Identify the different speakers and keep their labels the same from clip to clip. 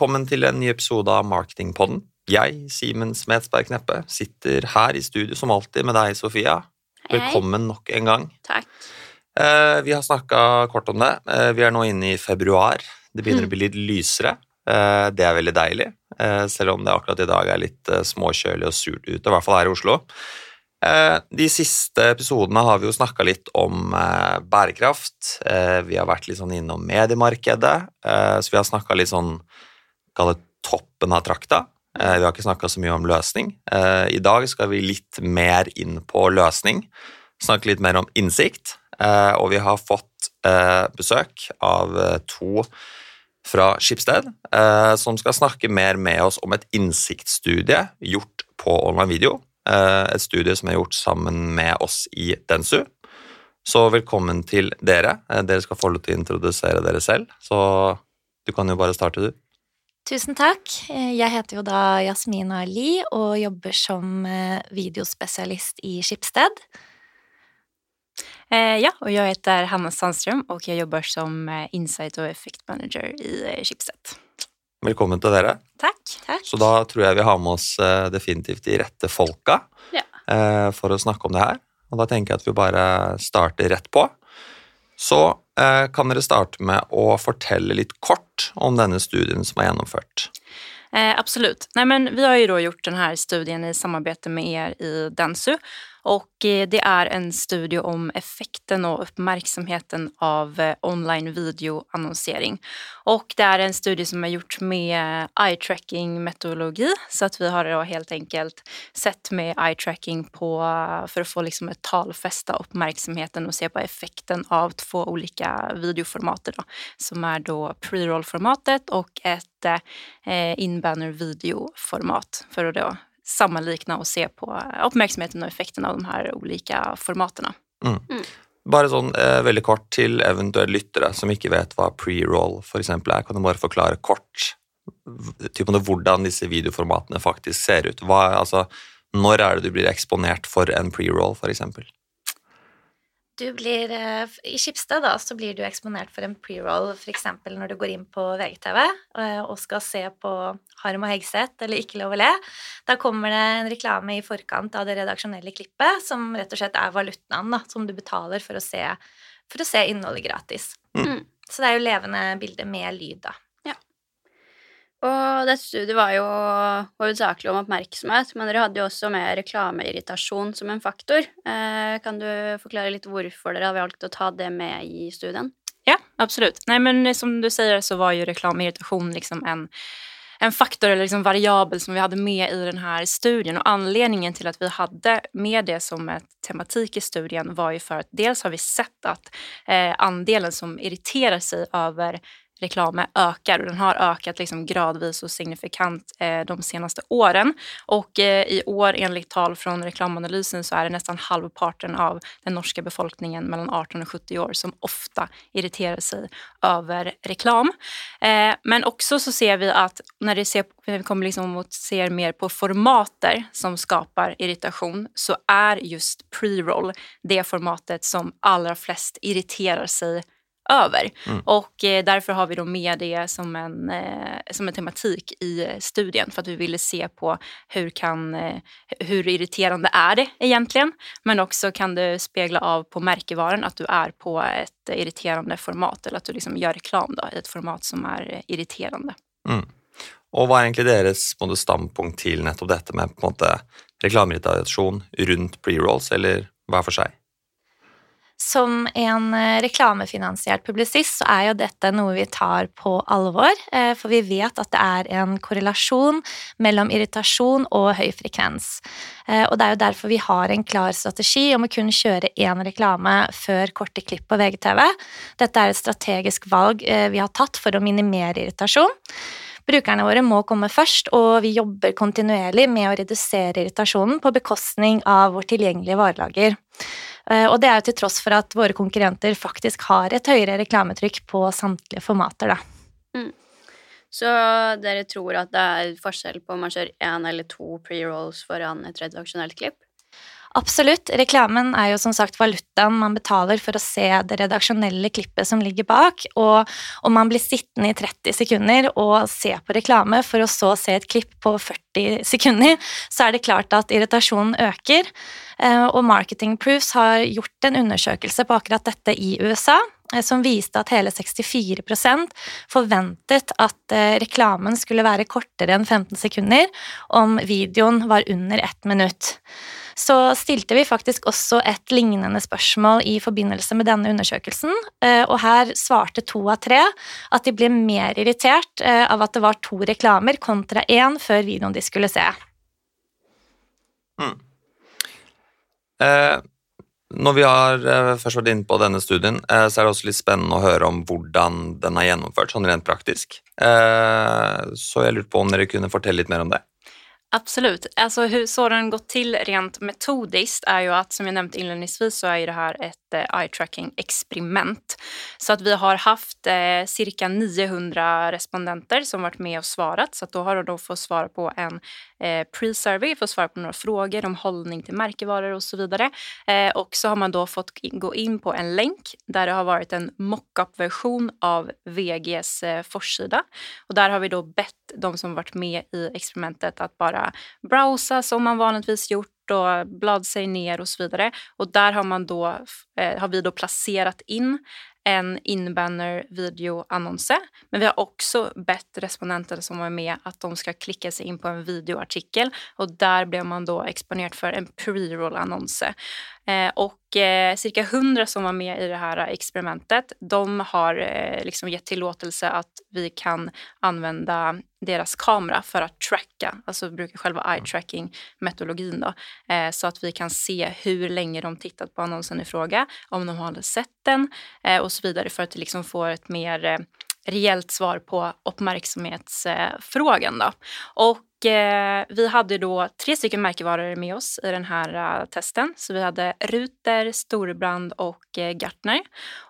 Speaker 1: Velkommen til en ny episode av Marketingpodden. Jeg, Simen Smetsberg Kneppe, sitter her i studio som alltid med deg, Sofia.
Speaker 2: Hei.
Speaker 1: Velkommen nok en gang.
Speaker 2: Takk.
Speaker 1: Eh, vi har snakka kort om det. Eh, vi er nå inne i februar. Det begynner å bli litt lysere. Eh, det er veldig deilig, eh, selv om det akkurat i dag er litt eh, småkjølig og surt ute, i hvert fall her i Oslo. Eh, De siste episodene har vi jo snakka litt om bærekraft. Vi har vært litt sånn innom mediemarkedet, så vi har snakka litt sånn kalle toppen av trakta. Eh, vi har ikke snakka så mye om løsning. Eh, I dag skal vi litt mer inn på løsning. Snakke litt mer om innsikt. Eh, og vi har fått besøk av to fra Skipsted, som skal snakke mer med oss om et innsiktsstudie gjort på online video. Et studie som er gjort sammen med oss i Densu. Så velkommen til dere. Dere skal få lov til å introdusere dere selv, så du kan jo bare starte, du.
Speaker 3: Tusen takk. Eh, Jeg heter jo da Jasmina Ali og jobber som eh, videospesialist i Skipsted.
Speaker 2: Eh, ja, och jag heter Hanna Sandström och jag jobbar som Insight och Effect Manager i eh, Chipset.
Speaker 1: Velkommen til dere.
Speaker 2: Tack.
Speaker 3: Takk.
Speaker 1: Så da tror jeg vi har med oss definitivt de rette folka
Speaker 2: Ja.
Speaker 1: for å snakke om det her. Og da tenker jeg at vi bare starter rett på. Så Eh, kan dere starte med å fortelle litt kort om denne studien som er gjennomført.
Speaker 2: Eh, absolut. Nej, men vi har ju då gjort den här studien i samarbete med er i Densu. Och eh, det är en studie om effekten och uppmärksamheten av eh, online videoannonsering. Och det är en studie som är gjort med eye tracking metodologi. Så att vi har då helt enkelt sett med eye tracking på, eh, för att få liksom ett talfästa uppmärksamheten och se på effekten av två olika videoformater. Då, som är då pre-roll-formatet och ett eh, in-banner videoformat för att då sammanlikna och se på uppmärksamheten och effekten av de här olika formaterna.
Speaker 1: Bare sånn eh, veldig kort til eventuelle lyttere som ikke vet hva pre-roll eksempel er. Kan du bare forklare kort typ det, hvordan disse videoformatene faktisk ser ut? Hva, altså, når er det du blir eksponert for en pre-roll, eksempel?
Speaker 3: Du blir, eh, I Skipsted da, så blir du eksponert for en pre-roll f.eks. når du går inn på VGTV eh, og skal se på Harm og Hegseth eller Ikke lov å le. Da kommer det en reklame i forkant av det redaksjonelle klippet, som rett og slett er valutaen da, som du betaler for å se, for å se innholdet gratis.
Speaker 1: Mm.
Speaker 3: Så det er jo levende bilder med lyd, da.
Speaker 4: Og dette studiet var jo hovedsakelig om oppmerksomhet, men dere hadde jo også med reklameirritasjon som en faktor. Eh, kan du forklare litt hvorfor dere har valgt å ta det med i studien?
Speaker 2: Ja, absolut. Nej, men som du säger så var ju reklamirritation liksom en, en faktor eller liksom variabel som vi hade med i den här studien. Och anledningen till att vi hade med det som ett tematik i studien var ju för att dels har vi sett att eh, andelen som irriterar sig över reklam ökar och den har ökat liksom gradvis och signifikant eh, de senaste åren. Och eh, i år enligt tal från reklamanalysen så är det nästan halvparten av den norska befolkningen mellan 18 och 70 år som ofta irriterar sig över reklam. Eh, men också så ser vi att när, det ser, när vi kommer liksom mot ser mer på formater som skapar irritation så är just pre-roll det formatet som allra flest irriterar sig över.
Speaker 1: Mm.
Speaker 2: Och eh, därför har vi då med det som en, eh, som en tematik i studien för att vi ville se på hur, kan, eh, hur irriterande är det egentligen men också kan det spegla av på märkevaran att du är på ett irriterande format eller att du liksom gör reklam då, i ett format som är irriterande.
Speaker 1: Mm. Og hva er egentlig deres på en måte, standpunkt til nettopp dette med på en måte, reklameirritasjon rundt pre-rolls, eller hver for seg?
Speaker 3: Som en eh, reklamefinansiert publisist så er jo dette noe vi tar på alvor, eh, for vi vet at det er en korrelasjon mellom irritasjon og høy frekvens. Eh, og det er jo derfor vi har en klar strategi om å kun kjøre én reklame før korte klipp på VGTV. Dette er et strategisk valg vi har tatt for å minimere irritasjon. Brukerne våre må komme først, og vi jobber kontinuerlig med å redusere irritasjonen på bekostning av vårt tilgjengelige varelager. Eh, och Og det er jo til tross for at våre konkurrenter faktisk har et høyere reklametrykk på samtlige formater, da. Mm.
Speaker 4: Så dere tror at det er forskjell på om man kjører én eller to pre-rolls foran et redaksjonelt klipp?
Speaker 3: Absolutt. Reklamen er jo som sagt valutaen man betaler for å se det redaksjonelle klippet som ligger bak. Og om man blir sittende i 30 sekunder og se på reklame for å så se et klipp på 40 sekunder, så er det klart at irritasjonen øker. Eh, och og Marketing Proofs har gjort en undersøkelse på akkurat dette i USA eh, som viste at hele 64 forventet at att eh, reklamen skulle være kortere enn 15 sekunder om videoen var under ett minutt så stilte vi faktisk også et lignende spørsmål i forbindelse med denne undersøkelsen, eh, og her svarte to av tre at de ble mer irritert eh, av at det var to reklamer kontra én før videoen de skulle se.
Speaker 1: Mm. Eh, når vi har eh, først vært inne på denne studien, eh, så er det også litt spennende å høre om hvordan den er gjennomført, sånn rent praktisk. Eh, så jeg lurte på om dere kunne fortelle litt mer om det.
Speaker 2: Absolut. Alltså hur så den gått till rent metodiskt är ju att som jag nämnt inledningsvis så är ju det här ett Eh, eye tracking experiment. Så att vi har haft eh, cirka 900 respondenter som varit med och svarat så att då har de då fått svara på en eh, pre-survey, fått svara på några frågor om hållning till märkevaror och så vidare. Eh, och så har man då fått gå in på en länk där det har varit en mockup version av VGs eh, forsida och där har vi då bett de som varit med i experimentet att bara browsa som man vanligtvis gjort och blad sig ner och så vidare. Och där har, man då, eh, har vi då placerat in en inbanner videoannonse. Men vi har också bett respondenter som var med att de ska klicka sig in på en videoartikel och där blev man då exponerad för en pre-roll annonse. Eh, och eh, cirka 100 som var med i det här experimentet, de har eh, liksom gett tillåtelse att vi kan använda deras kamera för att tracka, alltså brukar själva eye tracking metodologin då, så att vi kan se hur länge de tittat på annonsen i fråga, om de har sett den och så vidare för att liksom få ett mer reellt svar på uppmärksamhetsfrågan. Då. Och Eh, vi hade då tre stycken märkevaror med oss i den här uh, testen. Så vi hade Ruter, Storbrand och eh, Gartner.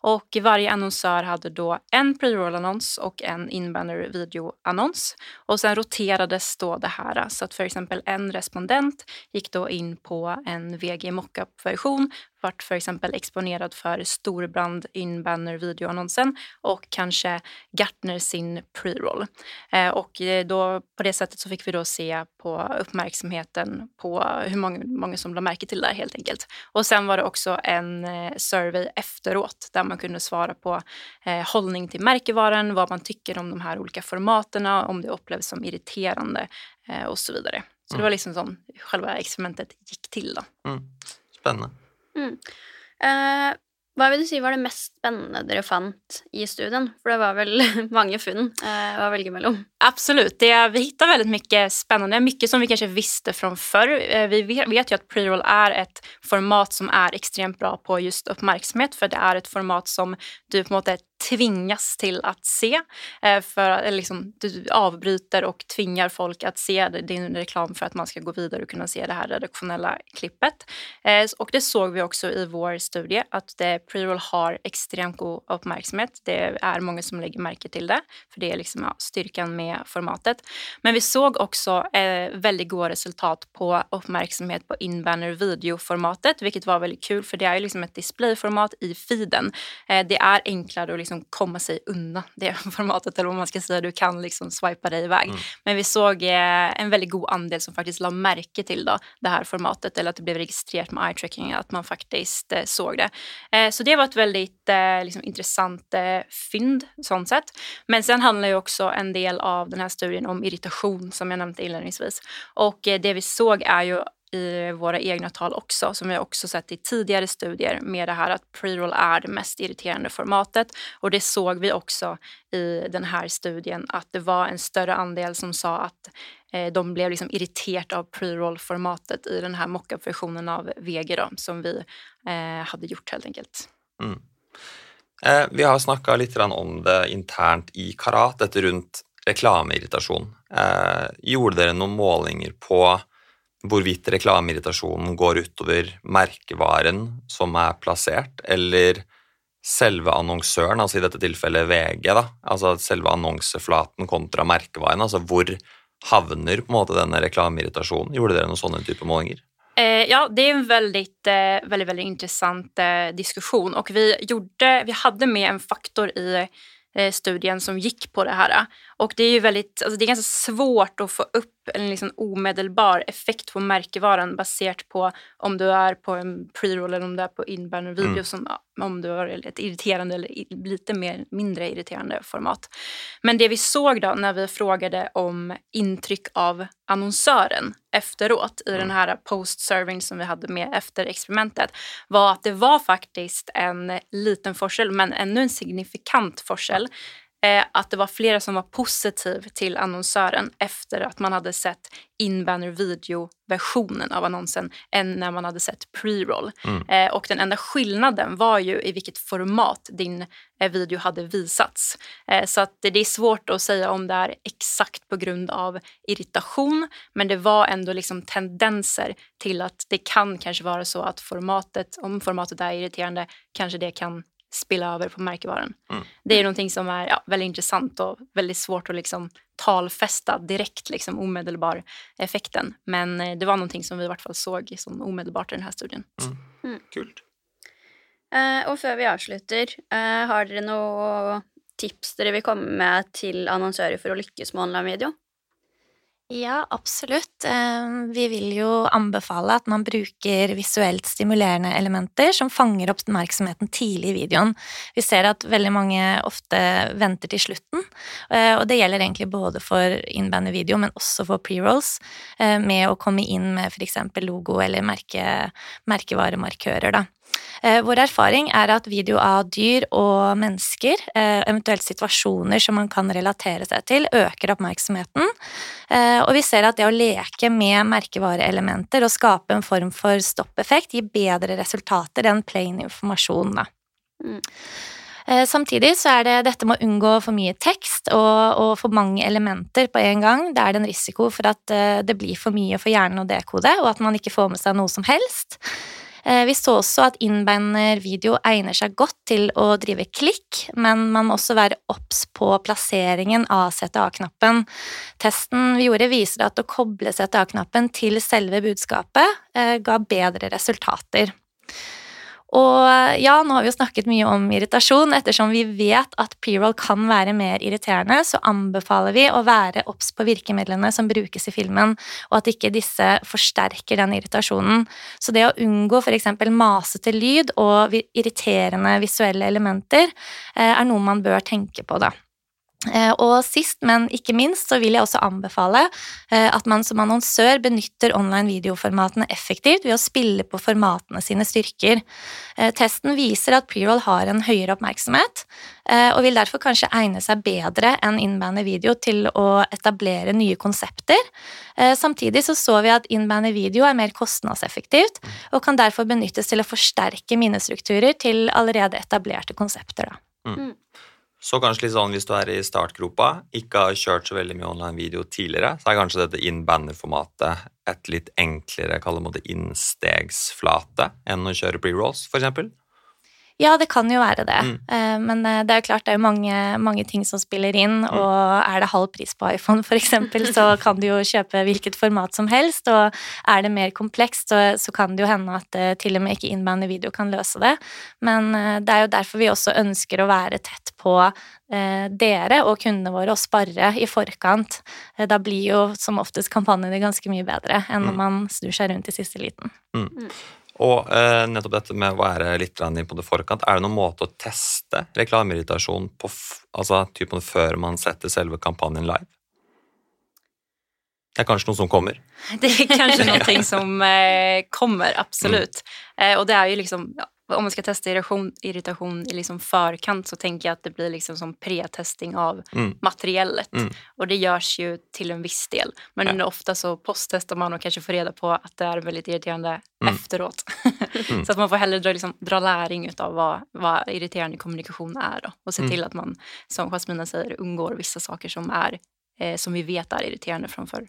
Speaker 2: Och varje annonsör hade då en pre-roll-annons och en inbanner videoannons. Och sen roterades då det här så att för exempel en respondent gick då in på en VG mockup-version varit för exempel exponerad för storbrand inbanner videoannonsen och kanske Gartner sin pre-roll. Eh, och då, på det sättet så fick vi då se på uppmärksamheten på hur många, många som lade märke till det helt enkelt. Och sen var det också en eh, survey efteråt där man kunde svara på eh, hållning till märkevaran, vad man tycker om de här olika formaterna, om det upplevs som irriterande eh, och så vidare. Så mm. det var liksom som själva experimentet gick till. Då.
Speaker 1: Mm. Spännande.
Speaker 4: Mm. Eh, hva vil du si var det mest spennende dere fant i studien? For det var väl många funn eh, att välja mellan.
Speaker 2: Absolut, det, vi hittar väldigt mycket spännande, mycket som vi kanske visste från förr. Eh, vi vet ju att preroll är ett format som är extremt bra på just uppmärksamhet för det är ett format som du på en måte tvingas till att se. Eh, för liksom, Du avbryter och tvingar folk att se din reklam för att man ska gå vidare och kunna se det här redaktionella klippet. Eh, och det såg vi också i vår studie att pre-roll har extremt god uppmärksamhet. Det är många som lägger märke till det för det är liksom, ja, styrkan med formatet. Men vi såg också eh, väldigt goda resultat på uppmärksamhet på inbanner videoformatet vilket var väldigt kul för det är ju liksom ett displayformat i feeden. Eh, det är enklare att liksom komma sig undan det formatet eller vad man ska säga. Du kan liksom swipa dig iväg. Mm. Men vi såg eh, en väldigt god andel som faktiskt la märke till då, det här formatet eller att det blev registrerat med eye tracking, att man faktiskt eh, såg det. Eh, så det var ett väldigt liksom, intressant fynd sånt sätt. Men sen handlar ju också en del av den här studien om irritation som jag nämnde inledningsvis. Och det vi såg är ju i våra egna tal också, som vi också sett i tidigare studier med det här att pre-roll är det mest irriterande formatet. Och det såg vi också i den här studien att det var en större andel som sa att eh, de blev liksom irriterade av pre-roll formatet i den här mockup-versionen av VG då, som vi eh, hade gjort helt enkelt. Mm.
Speaker 1: Eh, vi har snackat lite grann om det internt i Karat, runt reklamirritation. Eh, gjorde ni några målningar på hvorvidt reklameirritasjonen går utover merkevaren som er plassert, eller selve annonsøren, altså i dette tilfellet VG, da, altså selve annonseflaten kontra merkevaren. altså Hvor havner på en måte denne reklameirritasjonen? Gjorde dere noen sånne type målinger?
Speaker 2: Eh, ja, det är en väldigt, eh, väldigt, väldigt intressant eh, diskussion och vi, gjorde, vi hade med en faktor i eh, studien som gick på det här. Eh. Och det är ju väldigt, alltså det är ganska svårt att få upp en liksom omedelbar effekt på märkevaran baserat på om du är på en pre-roll eller om du är på inbanner video, mm. som, om du har ett irriterande eller lite mer, mindre irriterande format. Men det vi såg då när vi frågade om intryck av annonsören efteråt i mm. den här post-surveyn som vi hade med efter experimentet var att det var faktiskt en liten forskel, men ännu en signifikant forskel eh, att det var flera som var positiv till annonsören efter att man hade sett in-banner video-versionen av annonsen än när man hade sett pre-roll. Mm. Eh, och den enda skillnaden var ju i vilket format din eh, video hade visats. Eh, så att det, det är svårt att säga om det är exakt på grund av irritation men det var ändå liksom tendenser till att det kan kanske vara så att formatet, om formatet är irriterande, kanske det kan spilla över på märkevaran. Mm. Det är någonting som är ja, väldigt intressant och väldigt svårt att liksom talfästa direkt, liksom omedelbar effekten. Men eh, det var någonting som vi i vart fall såg som omedelbart i den här studien.
Speaker 1: Mm. Mm. Kul.
Speaker 4: Uh, och för vi avslutar, uh, har ni några tips ni vill komma med till annonsörer för att lyckas med online video?
Speaker 3: Ja, absolut. Ehm, vi vill ju anbefala att man bruker visuellt stimulerande elementer som fångar upp uppmärksamheten tidigt i videon. Vi ser att väldigt många ofta väntar till slutet ehm, och det gäller egentligen både för innbandet video, men också för pre-rolls, ehm, med att komma in med f.eks. logo eller merke, merkevaremarkører, da. Eh, vår erfaring er at video av dyr og mennesker, eh, eventuelt situasjoner som man kan relatere seg til, øker oppmerksomheten. Eh, og vi ser at det å leke med merkevareelementer og skape en form for stoppeffekt gir bedre resultater enn plain informasjon. Mm. Samtidig så er det dette med å unngå for mye tekst og, og, for mange elementer på en gang. Da er det en risiko for at det blir for mye for hjernen å dekode, og at man ikke får med seg noe som helst. Eh, vi så også at inbanner-video egner seg godt til å drive klikk, men man må også være obs på plasseringen av CTA-knappen. Testen vi gjorde, viser at å koble CTA-knappen til selve budskapet eh, ga bedre resultater. Og eh, ja, nå har vi jo snakket mye om irritasjon. Ettersom vi vet at pre-roll kan være mer irriterende, så anbefaler vi å være obs på virkemidlene som brukes i filmen, og at ikke disse forsterker den irritasjonen. Så det å unngå f.eks. masete lyd og irriterende visuelle elementer eh, er noe man bør tenke på, da. Eh, og sist, men ikke minst, så vil jeg også anbefale eh, at man som annonsør benytter online videoformatene effektivt ved å spille på formatene sine styrker. Eh, testen viser at preroll har en høyere oppmerksomhet, og vil derfor kanskje egne seg bedre enn inbandet video til å etablere nye konsepter. Samtidig så, så vi at inbandet video er mer kostnadseffektivt, og kan derfor benyttes til å forsterke minnestrukturer til allerede etablerte konsepter. Da. Mm.
Speaker 1: Så kanskje litt sånn hvis du er i startgropa, ikke har kjørt så veldig mye online video tidligere, så er kanskje dette in-banner-formatet et litt enklere kall det innstegsflate enn å kjøre pre-rolls, f.eks.?
Speaker 3: Ja, det kan jo være det. Mm. Eh, men eh, det er klart det er mange, mange ting som spiller inn. Mm. Og er det halv pris på iPhone f.eks., så kan du jo kjøpe hvilket format som helst. Og er det mer komplekst, så, så kan det jo hende at eh, til og med ikke innbandet video kan løse det. Men det er jo derfor vi også ønsker å være tett på dere og kundene våre og spare i forkant. Da blir jo som oftest kampanjene ganske mye bedre enn når mm. man snur seg rundt i siste liten.
Speaker 1: Mm. Og eh, nettopp dette med å være litt inn på det forkant, er det noen måte å teste reklameirritasjon på altså typen før man setter selve kampanjen live? Det är kanske något som kommer?
Speaker 2: Det är kanske någonting som eh, kommer, absolut. Mm. Eh, och det är ju liksom, ja, om man ska testa irritation, irritation i liksom förkant så tänker jag att det blir liksom som pretesting av mm. materiellet. Mm. Och det görs ju till en viss del. Men ja. ofta så posttestar man och kanske får reda på att det är väldigt irriterande mm. efteråt. Mm. så att man får hellre dra, liksom, dra läring av vad, vad irriterande kommunikation är då. och se mm. till att man, som Jasmina säger, undgår vissa saker som, är, eh, som vi vet är irriterande från förr.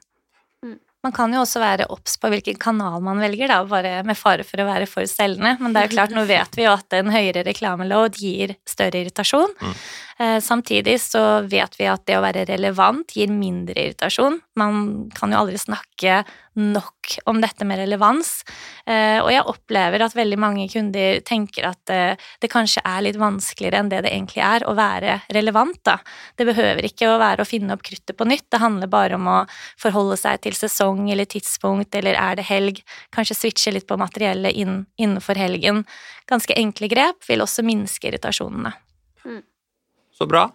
Speaker 4: Mm.
Speaker 3: Man kan jo også være obs på hvilken kanal man velger, da, bare med fare for å være for selgende. Men det er klart, nå vet vi jo at en høyere reklameload gir større irritasjon.
Speaker 1: Mm.
Speaker 3: Eh, samtidig så vet vi at det å være relevant gir mindre irritasjon. Man kan jo aldri snakke nok om dette med relevans. Eh, og jeg opplever at veldig mange kunder tenker at eh, det kanskje er litt vanskeligere enn det det egentlig er å være relevant, da. Det behøver ikke å være å finne opp kruttet på nytt, det handler bare om å forholde seg til sesong eller tidspunkt, eller er det helg, kanskje switche litt på materiellet inn, innenfor helgen. Ganske enkle grep vil også minske irritasjonene.
Speaker 1: Så bra.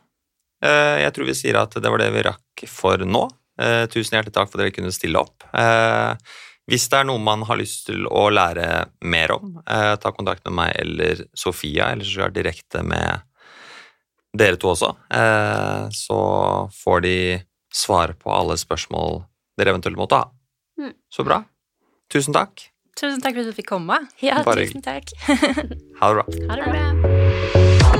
Speaker 1: Eh, Jeg tror vi sier at det var det vi rakk for nå. Eh, Tusen hjertelig takk for at dere kunne stille opp. Eh, Hvis det er noe man har lyst til å lære mer om, ta kontakt med meg eller Sofia, eller så gjør direkte med dere to også. Eh, Så får de svar på alle spørsmål dere eventuelt måtte ha.
Speaker 4: Mm.
Speaker 1: Så bra. Tusen takk.
Speaker 2: Tusen tack för att du fick komma.
Speaker 3: Ja,
Speaker 1: Bare
Speaker 3: tusen takk.
Speaker 1: Ha det bra.
Speaker 2: Ha det bra.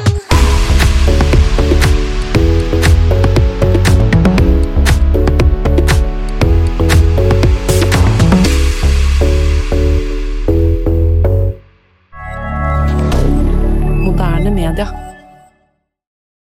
Speaker 5: Moderne media.